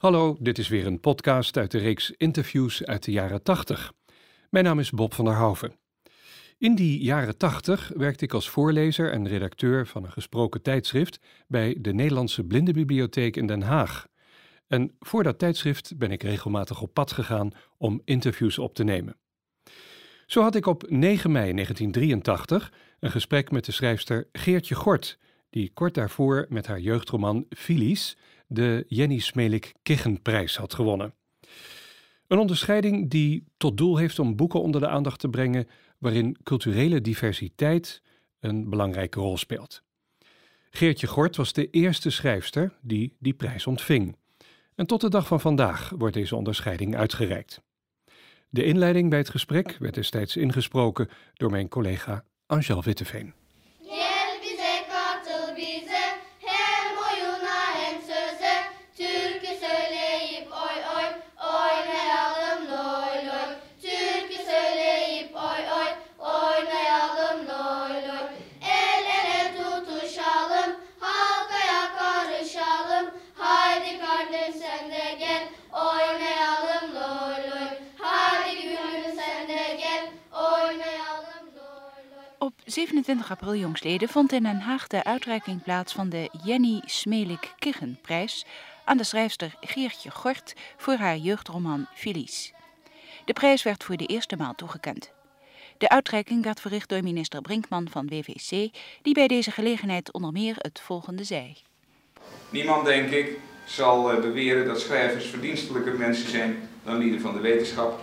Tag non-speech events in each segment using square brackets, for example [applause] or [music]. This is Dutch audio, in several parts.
Hallo, dit is weer een podcast uit de reeks interviews uit de jaren 80. Mijn naam is Bob van der Houven. In die jaren 80 werkte ik als voorlezer en redacteur van een gesproken tijdschrift bij de Nederlandse Blindenbibliotheek in Den Haag. En voor dat tijdschrift ben ik regelmatig op pad gegaan om interviews op te nemen. Zo had ik op 9 mei 1983 een gesprek met de schrijfster Geertje Gort, die kort daarvoor met haar jeugdroman Filies de Jenny Smelik Kichenprijs had gewonnen. Een onderscheiding die tot doel heeft om boeken onder de aandacht te brengen waarin culturele diversiteit een belangrijke rol speelt. Geertje Gort was de eerste schrijfster die die prijs ontving. En tot de dag van vandaag wordt deze onderscheiding uitgereikt. De inleiding bij het gesprek werd destijds ingesproken door mijn collega Angel Witteveen. 27 april jongstleden vond in Den Haag de uitreiking plaats van de Jenny Smelik Kichenprijs aan de schrijfster Geertje Gort voor haar jeugdroman Felice. De prijs werd voor de eerste maal toegekend. De uitreiking werd verricht door minister Brinkman van WVC, die bij deze gelegenheid onder meer het volgende zei. Niemand, denk ik, zal eh, beweren dat schrijvers verdienstelijker mensen zijn dan lieden van de wetenschap.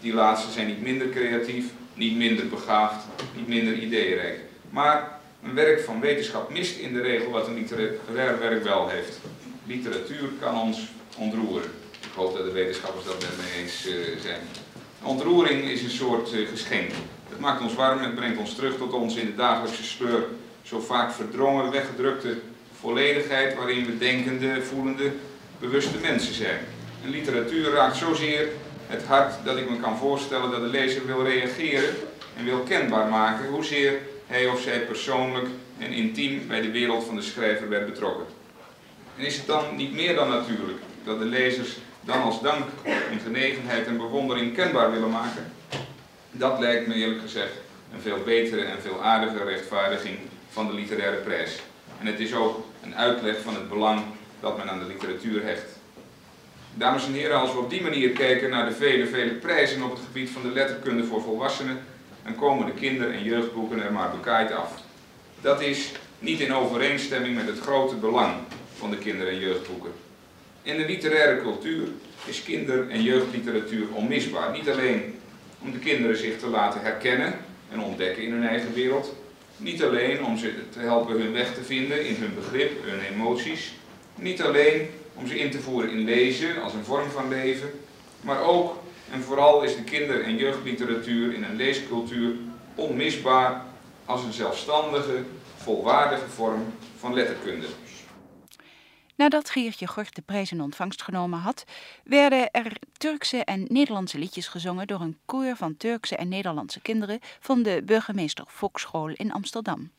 Die laatste zijn niet minder creatief, niet minder begaafd, niet minder ideeënrijk. Maar een werk van wetenschap mist in de regel wat een literair werk wel heeft. Literatuur kan ons ontroeren. Ik hoop dat de wetenschappers dat met me eens uh, zijn. Ontroering is een soort uh, geschenk. Het maakt ons warm en brengt ons terug tot ons in de dagelijkse sleur zo vaak verdrongen, weggedrukte volledigheid waarin we denkende, voelende, bewuste mensen zijn. En literatuur raakt zozeer het hart dat ik me kan voorstellen dat de lezer wil reageren en wil kenbaar maken hoezeer hij of zij persoonlijk en intiem bij de wereld van de schrijver werd betrokken. En is het dan niet meer dan natuurlijk dat de lezers dan als dank hun genegenheid en bewondering kenbaar willen maken? Dat lijkt me eerlijk gezegd een veel betere en veel aardige rechtvaardiging van de literaire prijs. En het is ook een uitleg van het belang dat men aan de literatuur hecht. Dames en heren, als we op die manier kijken naar de vele, vele prijzen op het gebied van de letterkunde voor volwassenen, dan komen de kinder- en jeugdboeken er maar bekaaid af. Dat is niet in overeenstemming met het grote belang van de kinder- en jeugdboeken. In de literaire cultuur is kinder- en jeugdliteratuur onmisbaar. Niet alleen om de kinderen zich te laten herkennen en ontdekken in hun eigen wereld, niet alleen om ze te helpen hun weg te vinden in hun begrip, hun emoties, niet alleen om ze in te voeren in lezen als een vorm van leven, maar ook en vooral is de kinder- en jeugdliteratuur in een leescultuur onmisbaar als een zelfstandige, volwaardige vorm van letterkunde. Nadat Geertje Gort de prijs in ontvangst genomen had, werden er Turkse en Nederlandse liedjes gezongen door een koor van Turkse en Nederlandse kinderen van de burgemeester Fokschool in Amsterdam.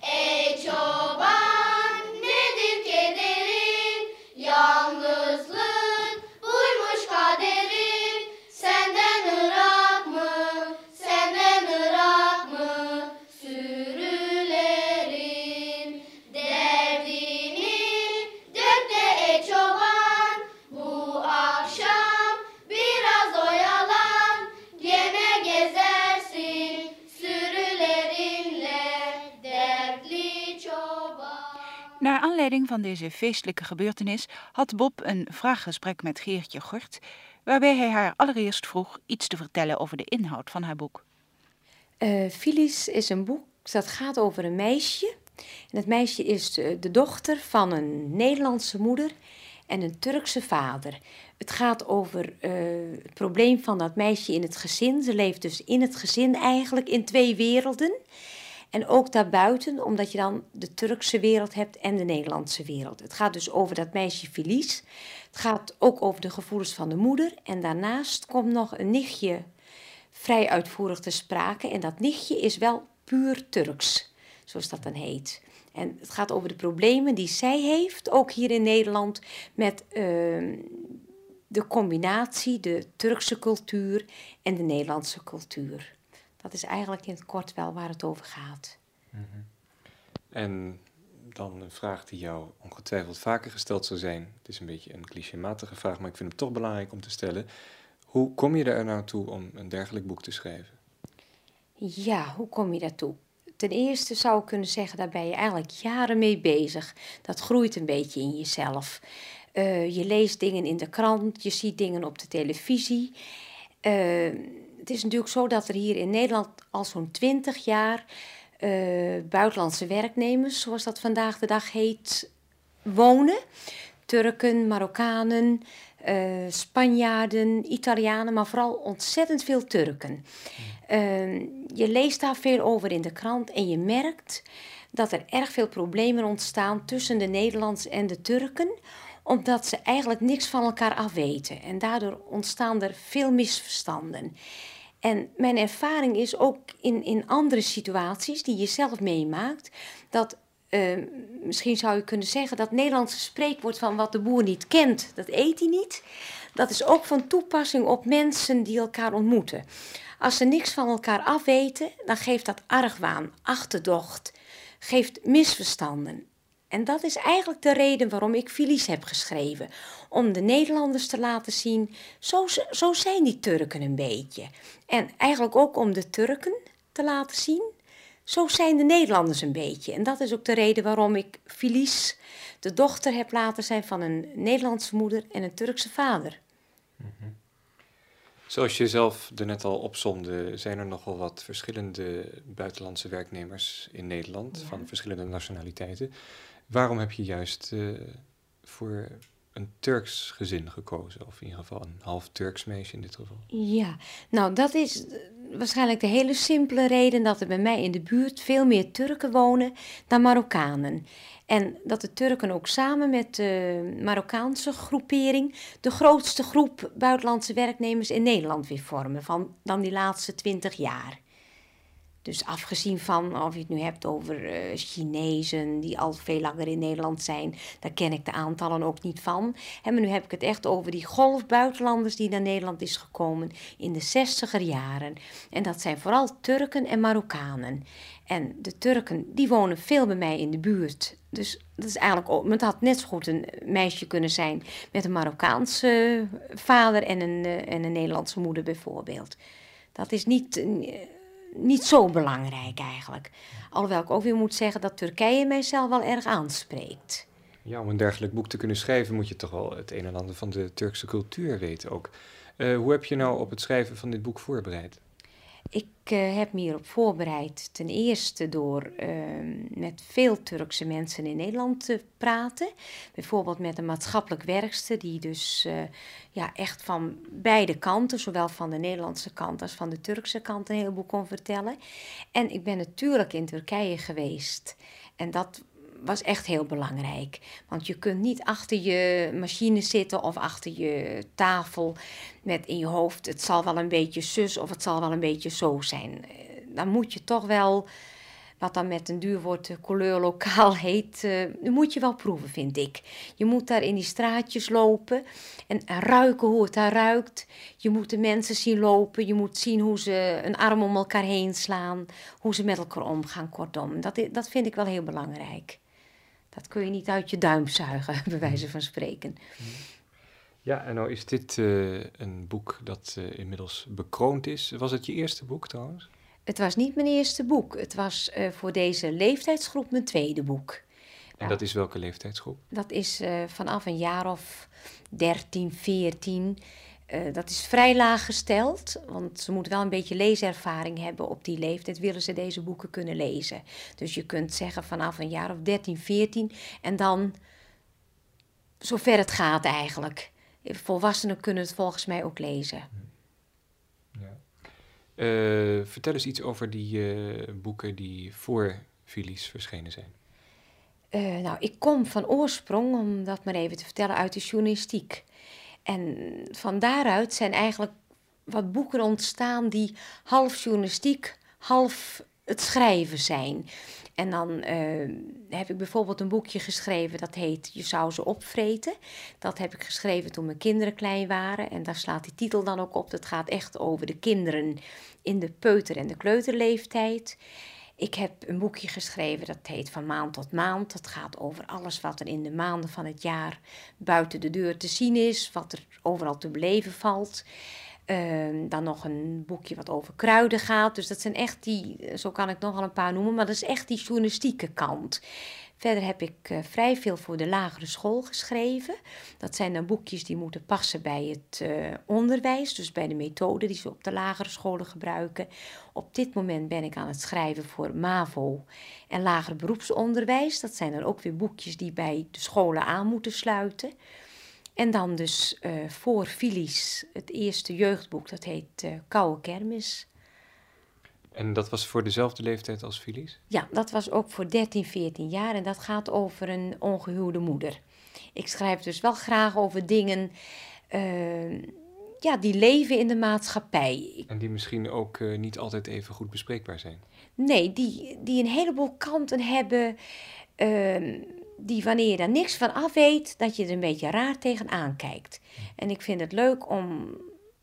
Ey van deze feestelijke gebeurtenis had Bob een vraaggesprek met Geertje Gort, waarbij hij haar allereerst vroeg iets te vertellen over de inhoud van haar boek. Uh, is een boek dat gaat over een meisje. En het meisje is eh, de, dochter van een Nederlandse moeder en een Turkse vader. Het gaat over uh, het probleem van dat meisje in het gezin. Ze leeft dus in het gezin eigenlijk in twee werelden. En ook daarbuiten, omdat je dan de Turkse wereld hebt en de Nederlandse wereld. Het gaat dus over dat meisje Felice. Het gaat ook over de gevoelens van de moeder. En daarnaast komt nog een nichtje vrij uitvoerig te sprake. En dat nichtje is wel puur Turks, zoals dat dan heet. En het gaat over de problemen die zij heeft, ook hier in Nederland, met ehm, de combinatie, de Turkse cultuur en de Nederlandse cultuur. Dat is eigenlijk in het kort wel waar het over gaat. En dan een vraag die jou ongetwijfeld vaker gesteld zal zijn. Het is een beetje een clichématige vraag, maar ik vind hem toch belangrijk om te stellen. Hoe kom je er nou toe om een dergelijk boek te schrijven? Ja, hoe kom je daartoe? Ten eerste zou ik kunnen zeggen, daar ben je eigenlijk jaren mee bezig. Dat groeit een beetje in jezelf. Eh, je leest dingen in de krant, je ziet dingen op de televisie. Eh, het is natuurlijk zo dat er hier in Nederland al zo'n twintig jaar eh, buitenlandse werknemers, zoals dat vandaag de dag heet, wonen. Turken, Marokkanen, uh, Spanjaarden, Italianen, maar vooral ontzettend veel Turken. Uh, je leest daar veel over in de krant en je merkt dat er erg veel problemen ontstaan tussen de Nederlanders en de Turken, omdat ze eigenlijk niks van elkaar afweten. En daardoor ontstaan er veel misverstanden. En mijn ervaring is ook in, in andere situaties die je zelf meemaakt, dat uh, misschien zou je kunnen zeggen dat Nederlandse spreekwoord van wat de boer niet kent, dat eet hij niet. Dat is ook van toepassing op mensen die elkaar ontmoeten. Als ze niks van elkaar afweten, dan geeft dat argwaan, achterdocht, geeft misverstanden. En dat is eigenlijk de reden waarom ik Filies heb geschreven. Om de Nederlanders te laten zien, zo, zo zijn die Turken een beetje. En eigenlijk ook om de Turken te laten zien, zo zijn de Nederlanders een beetje. En dat is ook de reden waarom ik Filies, de dochter, heb laten zijn van een Nederlandse moeder en een Turkse vader. Mm -hmm. Zoals je zelf er net al opzomde, zijn er nogal wat verschillende buitenlandse werknemers in Nederland, ja. van verschillende nationaliteiten. Waarom heb je juist uh, voor een Turks gezin gekozen? Of in ieder geval een half Turks meisje in dit geval? Ja, nou dat is waarschijnlijk de hele simpele reden dat er bij mij in de buurt veel meer Turken wonen dan Marokkanen. En dat de Turken ook samen met de Marokkaanse groepering de grootste groep buitenlandse werknemers in Nederland weer vormen van dan die laatste twintig jaar. Dus afgezien van of je het nu hebt over uh, Chinezen die al veel langer in Nederland zijn, daar ken ik de aantallen ook niet van. En maar nu heb ik het echt over die golf buitenlanders die naar Nederland is gekomen in de zestiger jaren. En dat zijn vooral Turken en Marokkanen. En de Turken die wonen veel bij mij in de buurt. Dus dat is eigenlijk het had net zo goed een meisje kunnen zijn met een Marokkaanse vader en een, uh, en een Nederlandse moeder bijvoorbeeld. Dat is niet. Niet zo belangrijk eigenlijk. Alhoewel ik ook weer moet zeggen dat Turkije mijzelf wel erg aanspreekt. Ja, om een dergelijk boek te kunnen schrijven moet je toch wel het een en ander van de Turkse cultuur weten ook. Uh, hoe heb je nou op het schrijven van dit boek voorbereid? Ik uh, heb me hierop voorbereid ten eerste door uh, met veel Turkse mensen in Nederland te praten. Bijvoorbeeld met een maatschappelijk werkster die dus uh, ja, echt van beide kanten, zowel van de Nederlandse kant als van de Turkse kant, een heleboel kon vertellen. En ik ben natuurlijk in Turkije geweest. En dat was echt heel belangrijk. Want je kunt niet achter je machine zitten of achter je tafel met in je hoofd: het zal wel een beetje zus of het zal wel een beetje zo zijn. Dan moet je toch wel, wat dan met een duur woord couleur lokaal [laughs] heet, uh, moet je wel proeven, vind ik. Je moet daar in die straatjes lopen en ruiken hoe het daar ruikt. Je moet de mensen zien lopen. Je moet zien hoe ze een arm om elkaar heen slaan, hoe ze met elkaar omgaan. Kortom, dat, dat vind ik wel heel belangrijk. Dat kun je niet uit je duim zuigen, [laughs] bij wijze van spreken. Ja, en nou is dit uh, een boek dat uh, inmiddels bekroond is. Was het je eerste boek trouwens? Het was niet mijn eerste boek. Het was uh, voor deze leeftijdsgroep mijn tweede boek. En nou, dat is welke leeftijdsgroep? Dat is vanaf een jaar of 13, 14. Uh, dat is vrij laag gesteld, want ze moeten wel een beetje leeservaring hebben op die leeftijd, willen ze deze boeken kunnen lezen. Dus je kunt zeggen vanaf een jaar of 13, 14 en dan zover het gaat eigenlijk. Volwassenen kunnen het volgens mij ook lezen. Ja. Uh, vertel eens iets over die uh, boeken die voor Filies verschenen zijn. nou, ik kom van oorsprong, om dat maar even te vertellen, uit de journalistiek. En van daaruit zijn eigenlijk wat boeken ontstaan die half journalistiek, half het schrijven zijn. En dan eh, heb ik bijvoorbeeld een boekje geschreven dat heet Je zou ze opvreten. Dat heb ik geschreven toen mijn kinderen klein waren. En daar slaat die titel dan ook op. Dat gaat echt over de kinderen in de peuter- en de kleuterleeftijd. Ik heb een boekje geschreven dat heet Van maand tot maand. Dat gaat over alles wat er in de maanden van het jaar buiten de deur te zien is, wat er overal te beleven valt. Ehm, dan nog een boekje wat over kruiden gaat. Dus dat zijn echt die, zo kan ik nogal een paar noemen, maar dat is echt die journalistieke kant. Verder heb ik uh, vrij veel voor de lagere school geschreven. Dat zijn dan boekjes die moeten passen bij het uh, onderwijs, dus bij de methode die ze op de lagere scholen gebruiken. Op dit moment ben ik aan het schrijven voor MAVO en lager beroepsonderwijs. Dat zijn dan ook weer boekjes die bij de scholen aan moeten sluiten. En dan dus uh, voor Filies het eerste jeugdboek, dat heet Koude Kermis. En dat was voor dezelfde leeftijd als Filies? Ja, dat was ook voor 13, 14 jaar en dat gaat over een ongehuwde moeder. Ik schrijf dus wel graag over dingen uh, ja, die leven in de maatschappij. En die misschien ook uh, niet altijd even goed bespreekbaar zijn? Nee, die, die een heleboel kanten hebben. Uh, die wanneer je daar niks van af weet, dat je er een beetje raar tegenaan kijkt. En ik vind het leuk om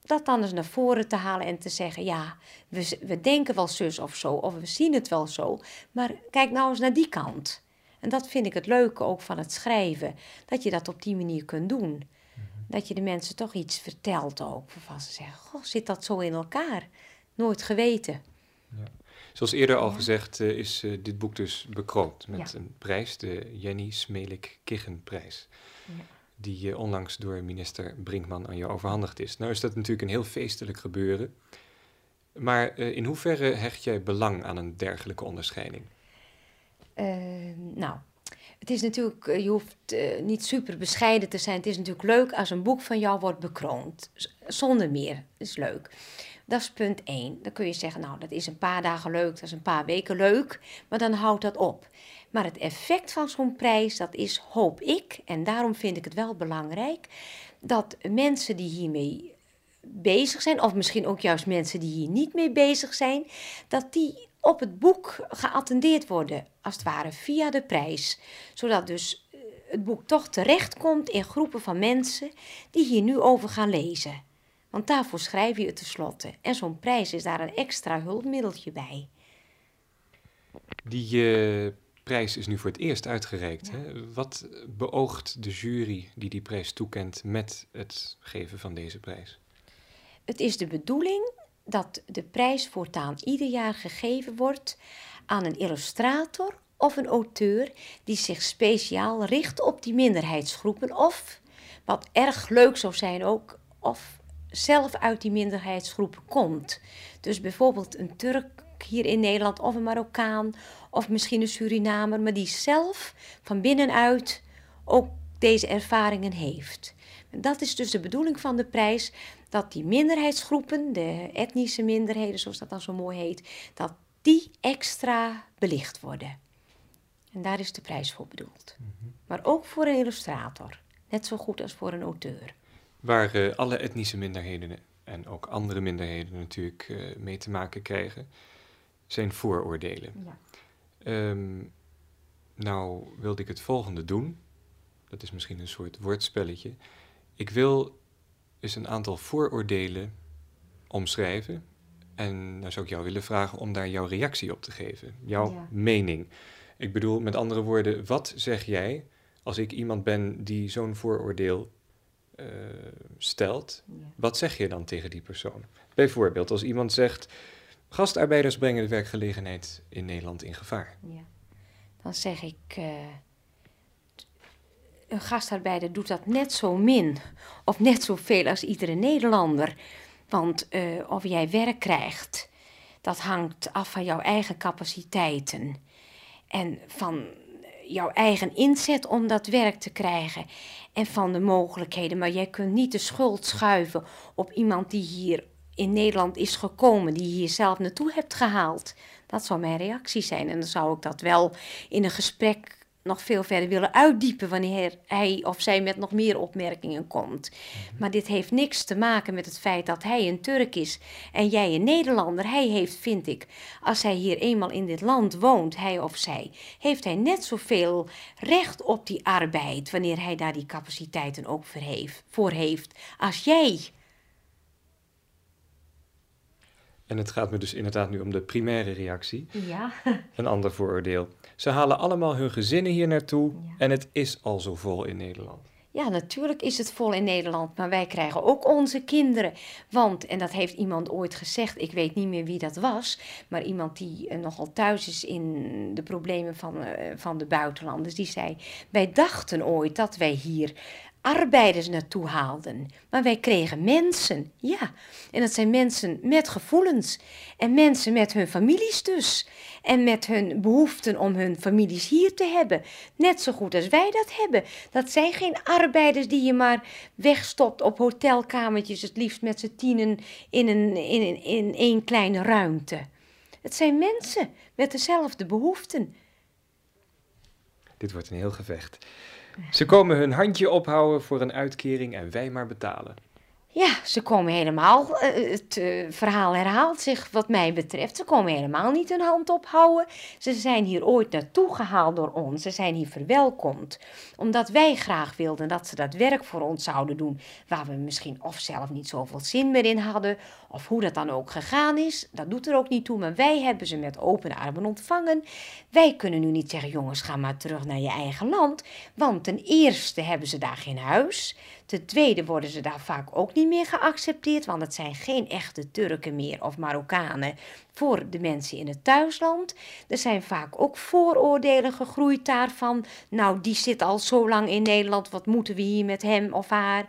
dat dan eens naar voren te halen en te zeggen: ja, we, we denken wel zus of zo, of we zien het wel zo, maar kijk nou eens naar die kant. En dat vind ik het leuke ook van het schrijven, dat je dat op die manier kunt doen. Dat je de mensen toch iets vertelt ook, waarvan ze zeggen: goh, zit dat zo in elkaar? Nooit geweten. Ja. Zoals eerder al ja. gezegd uh, is uh, dit boek dus bekroond met ja. een prijs, de Jenny Smelik Kichenprijs. Ja. Die uh, onlangs door minister Brinkman aan jou overhandigd is. Nou is dat natuurlijk een heel feestelijk gebeuren. Maar in hoeverre hecht jij belang aan een dergelijke onderscheiding? Ehm, nou, het is natuurlijk, je hoeft niet super bescheiden te zijn. Het is natuurlijk leuk als een boek van jou wordt bekroond. Zonder meer, is leuk. Dat is punt 1. Dan kun je zeggen, nou, dat is een paar dagen leuk, dat is een paar weken leuk, maar dan houdt dat op. Maar het effect van zo'n prijs, dat is, hoop ik, en daarom vind ik het wel belangrijk, dat mensen die hiermee bezig zijn, of misschien ook juist mensen die hier niet mee bezig zijn, dat die op het boek geattendeerd worden, als het ware via de prijs. Zodat dus het boek toch terechtkomt in groepen van mensen die hier nu over gaan lezen. Want daarvoor schrijf je het tenslotte. En zo'n prijs is daar een extra hulpmiddeltje bij. Die uh, prijs is nu voor het eerst uitgereikt. Ja. Hè? Wat beoogt de jury die die prijs toekent met het geven van deze prijs? Het is de bedoeling dat de prijs voortaan ieder jaar gegeven wordt aan een illustrator of een auteur die zich speciaal richt op die minderheidsgroepen of, wat erg leuk zou zijn ook, of zelf uit die minderheidsgroepen komt. Dus bijvoorbeeld een Turk hier in Nederland of een Marokkaan of misschien een Surinamer, maar die zelf van binnenuit ook deze ervaringen heeft. En dat is dus de bedoeling van de prijs, dat die minderheidsgroepen, de etnische minderheden zoals dat dan zo mooi heet, dat die extra belicht worden. En daar is de prijs voor bedoeld. Mm -hmm. Maar ook voor een illustrator, net zo goed als voor een auteur waar uh, alle etnische minderheden en ook andere minderheden natuurlijk uh, mee te maken krijgen, zijn vooroordelen. Ja. Um, nou wilde ik het volgende doen. Dat is misschien een soort woordspelletje. Ik wil eens een aantal vooroordelen omschrijven. En dan zou ik jou willen vragen om daar jouw reactie op te geven. Jouw ja. mening. Ik bedoel, met andere woorden, wat zeg jij als ik iemand ben die zo'n vooroordeel uh, stelt, ja. wat zeg je dan tegen die persoon? Bijvoorbeeld als iemand zegt, gastarbeiders brengen de werkgelegenheid in Nederland in gevaar. Ja. Dan zeg ik, uh, een gastarbeider doet dat net zo min of net zoveel als iedere Nederlander. Want uh, of jij werk krijgt, dat hangt af van jouw eigen capaciteiten. En van jouw eigen inzet om dat werk te krijgen en van de mogelijkheden. Maar jij kunt niet de schuld schuiven op iemand die hier in Nederland is gekomen, die je hier zelf naartoe hebt gehaald. Dat zou mijn reactie zijn. En dan zou ik dat wel in een gesprek nog veel verder willen uitdiepen wanneer hij of zij met nog meer opmerkingen komt. Maar dit heeft niks te maken met het feit dat hij een Turk is en jij een Nederlander. Hij heeft, vind ik, als hij hier eenmaal in dit land woont, hij of zij, heeft hij net zoveel recht op die arbeid wanneer hij daar die capaciteiten ook voor heeft, voor heeft als jij. En het gaat me dus inderdaad nu om de primaire reactie. Ja. [laughs] Een ander vooroordeel. Ze halen allemaal hun gezinnen hier naartoe en het is al zo vol in Nederland. Ja, natuurlijk is het vol in Nederland, maar wij krijgen ook onze kinderen. Want, en dat heeft iemand ooit gezegd, ik weet niet meer wie dat was, maar iemand die uh, nogal thuis is in de problemen van, uh, van de buitenlanders, die zei: Wij dachten ooit dat wij hier arbeiders naartoe haalden. Maar wij kregen mensen, ja. En dat zijn mensen met gevoelens. En mensen met hun families dus. En met hun behoeften om hun families hier te hebben. Net zo goed als wij dat hebben. Dat zijn geen arbeiders die je maar wegstopt op hotelkamertjes, het liefst met z'n tienen in een, in, in, in één kleine ruimte. Het zijn mensen met dezelfde behoeften. Dit wordt een heel gevecht. Ze komen hun handje ophouden voor een uitkering en wij maar betalen. Ja, ze komen helemaal, uh, het uh, verhaal herhaalt zich wat mij betreft. Ze komen helemaal niet hun hand ophouden. Ze zijn hier ooit naartoe gehaald door ons. Ze zijn hier verwelkomd. Omdat wij graag wilden dat ze dat werk voor ons zouden doen. Waar we misschien of zelf niet zoveel zin meer in hadden. Of hoe dat dan ook gegaan is. Dat doet er ook niet toe. Maar wij hebben ze met open armen ontvangen. Wij kunnen nu niet zeggen, jongens, ga maar terug naar je eigen land. Want ten eerste hebben ze daar geen huis. Ten tweede worden ze daar vaak ook niet meer geaccepteerd, want het zijn geen echte Turken meer of Marokkanen voor de mensen in het thuisland. Er zijn vaak ook vooroordelen gegroeid daarvan. Nou, die zit al zo lang in Nederland, wat moeten we hier met hem of haar?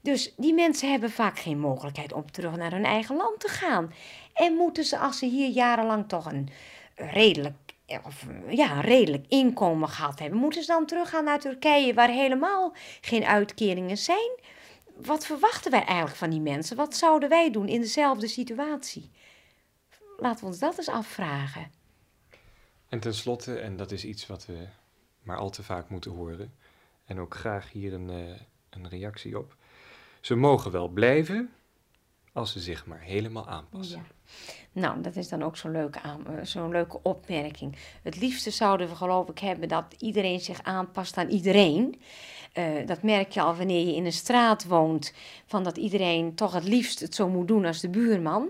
Dus die mensen hebben vaak geen mogelijkheid om terug naar hun eigen land te gaan. En moeten ze, als ze hier jarenlang toch een redelijk of ja, redelijk inkomen gehad hebben, moeten ze dan teruggaan naar Turkije, waar helemaal geen uitkeringen zijn? Wat verwachten wij eigenlijk van die mensen? Wat zouden wij doen in dezelfde situatie? Laten we ons dat eens afvragen. En tenslotte, en dat is iets wat we maar al te vaak moeten horen, en ook graag hier een, uh, een reactie op. Ze mogen wel blijven als ze zich maar helemaal aanpassen. Nou, dat is dan ook zo'n leuke, zo'n leuke opmerking. Het liefste zouden we geloof ik hebben dat iedereen zich aanpast aan iedereen. Uh, dat merk je al wanneer je in een straat woont, van dat iedereen toch het liefst het zo moet doen als de buurman.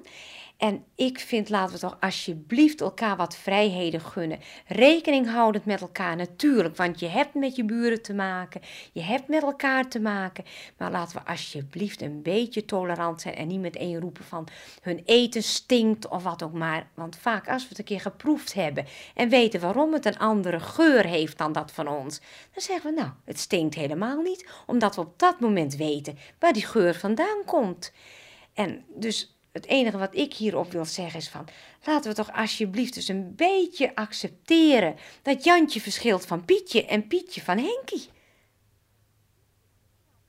En ik vind, laten we toch alsjeblieft elkaar wat vrijheden gunnen. Rekening houdend met elkaar, natuurlijk. Want je hebt met je buren te maken. Je hebt met elkaar te maken. Maar laten we alsjeblieft een beetje tolerant zijn. En niet meteen roepen van hun eten stinkt of wat ook maar. Want vaak als we het een keer geproefd hebben. En weten waarom het een andere geur heeft dan dat van ons. Dan zeggen we nou, het stinkt helemaal niet. Omdat we op dat moment weten waar die geur vandaan komt. En dus het enige wat ik hierop wil zeggen is van, laten we toch alsjeblieft dus een beetje accepteren dat Jantje verschilt van Pietje en Pietje van Henkie.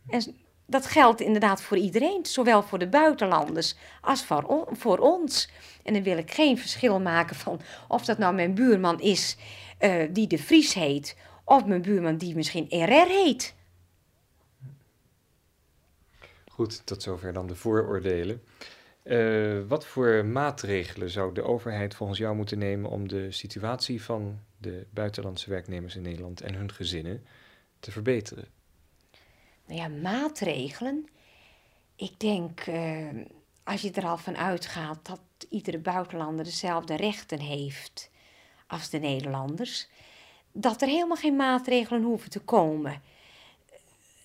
En dat geldt inderdaad voor iedereen, zowel voor de buitenlanders als voor, voor ons. En dan wil ik geen verschil maken van of dat nou mijn buurman is uh, die de Vries heet, of mijn buurman die misschien RR heet. Goed, tot zover dan de vooroordelen. Uh, wat voor maatregelen zou de overheid volgens jou moeten nemen om de situatie van de buitenlandse werknemers in Nederland en hun gezinnen te verbeteren? Nou ja, maatregelen. Ik denk, uh, als je er al van uitgaat dat iedere buitenlander dezelfde rechten heeft als de Nederlanders, dat er helemaal geen maatregelen hoeven te komen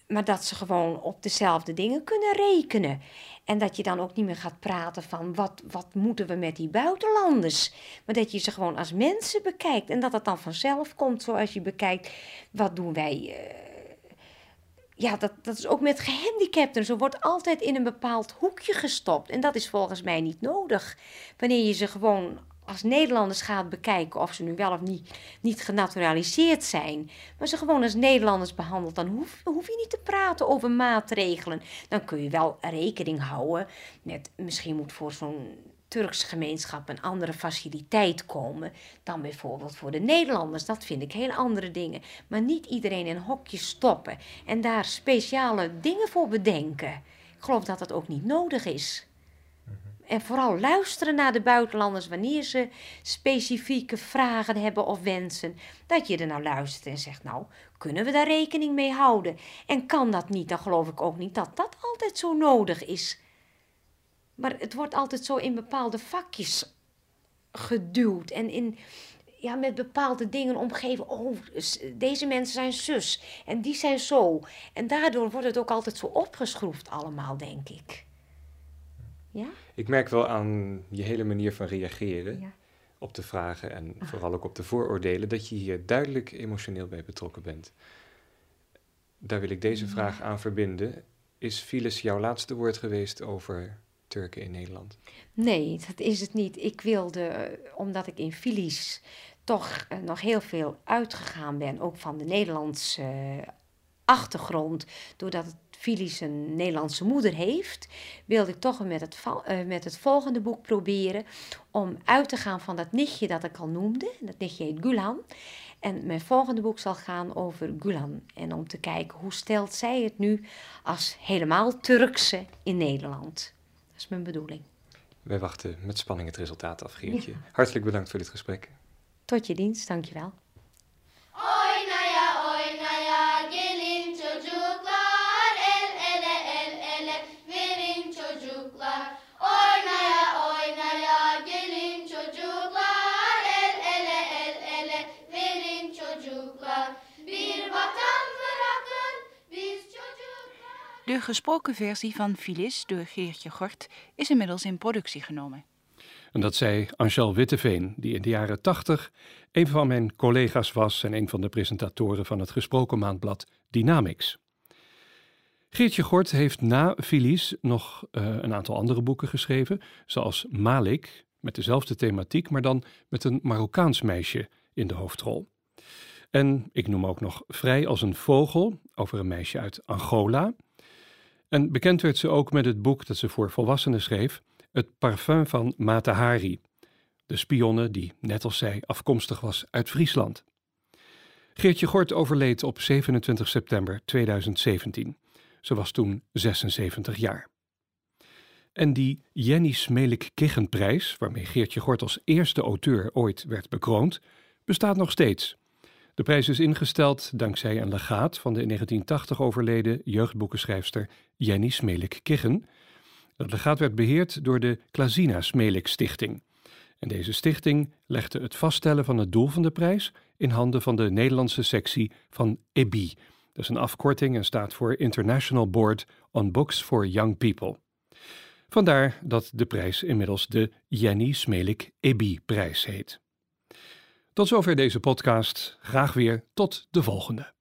maar dat ze gewoon op dezelfde dingen kunnen rekenen. En dat je dan ook niet meer gaat praten van wat, wat moeten we met die buitenlanders. Maar dat je ze gewoon als mensen bekijkt. En dat het dan vanzelf komt zoals je bekijkt. Wat doen wij. Uh, ja, dat, dat is ook met gehandicapten. Zo wordt altijd in een bepaald hoekje gestopt. En dat is volgens mij niet nodig. Wanneer je ze gewoon als Nederlanders gaat bekijken of ze nu wel of niet, niet genaturaliseerd zijn, maar ze gewoon als Nederlanders behandelt, dan hoef, hoef je niet te praten over maatregelen. Dan kun je wel rekening houden met, misschien moet voor zo'n Turks gemeenschap een andere faciliteit komen dan bijvoorbeeld voor de Nederlanders. Dat vind ik heel andere dingen. Maar niet iedereen in hokjes stoppen en daar speciale dingen voor bedenken. Ik geloof dat dat ook niet nodig is. En vooral luisteren naar de buitenlanders wanneer ze specifieke vragen hebben of wensen. Dat je er nou luistert en zegt, nou, kunnen we daar rekening mee houden? En kan dat niet, dan geloof ik ook niet dat dat altijd zo nodig is. Maar het wordt altijd zo in bepaalde vakjes geduwd en in, ja, met bepaalde dingen omgeven. Oh, deze mensen zijn zus en die zijn zo. En daardoor wordt het ook altijd zo opgeschroefd allemaal, denk ik. Ja? Ik merk wel aan je hele manier van reageren Ja. op de vragen en vooral ook op de vooroordelen, dat je hier duidelijk emotioneel bij betrokken bent. Daar wil ik deze vraag aan verbinden. Is Files jouw laatste woord geweest over Turken in Nederland? Nee, dat is het niet. Ik wilde, eh, omdat ik in Filies toch eh, nog heel veel uitgegaan ben, ook van de Nederlandse eh, achtergrond, doordat het Filies een Nederlandse moeder heeft, wilde ik toch met het, eh, met het volgende boek proberen om uit te gaan van dat nichtje dat ik al noemde. Dat nichtje heet Gulan. En mijn volgende boek zal gaan over Gulan. En om te kijken hoe stelt zij het nu als helemaal Turkse in Nederland. Dat is mijn bedoeling. Wij wachten met spanning het resultaat af, Geertje. Hartelijk bedankt voor dit gesprek. Tot je dienst, dankjewel. De gesproken versie van Filis door Geertje Gort is inmiddels in productie genomen. En dat zei Angel Witteveen, die in de jaren tachtig een van mijn collega's was en een van de presentatoren van het gesproken maandblad Dynamics. Geertje Gort heeft na Filies nog eh, een aantal andere boeken geschreven, zoals Malik, met dezelfde thematiek, maar dan met een Marokkaans meisje in de hoofdrol. En ik noem ook nog Vrij als een vogel, over een meisje uit Angola. En bekend werd ze ook met het boek dat ze voor volwassenen schreef, Het parfum van Mata Hari, de spionne die, net als zij, afkomstig was uit Friesland. Geertje Gort overleed op 27 september 2017. Ze was toen 76 jaar. En die Jenny Smelik Kichenprijs, waarmee Geertje Gort als eerste auteur ooit werd bekroond, bestaat nog steeds. De prijs is ingesteld dankzij een legaat van de in 1980 overleden jeugdboekenschrijfster Jenny Smelik Kichen. Dat legaat werd beheerd door de Klazina Smelik Stichting. En deze stichting legde het vaststellen van het doel van de prijs in handen van de Nederlandse sectie van EBI. Dat is een afkorting en staat voor International Board on Books for Young People. Vandaar dat de prijs inmiddels de Jenny Smelik EBI-prijs heet. Tot zover deze podcast. Graag weer tot de volgende.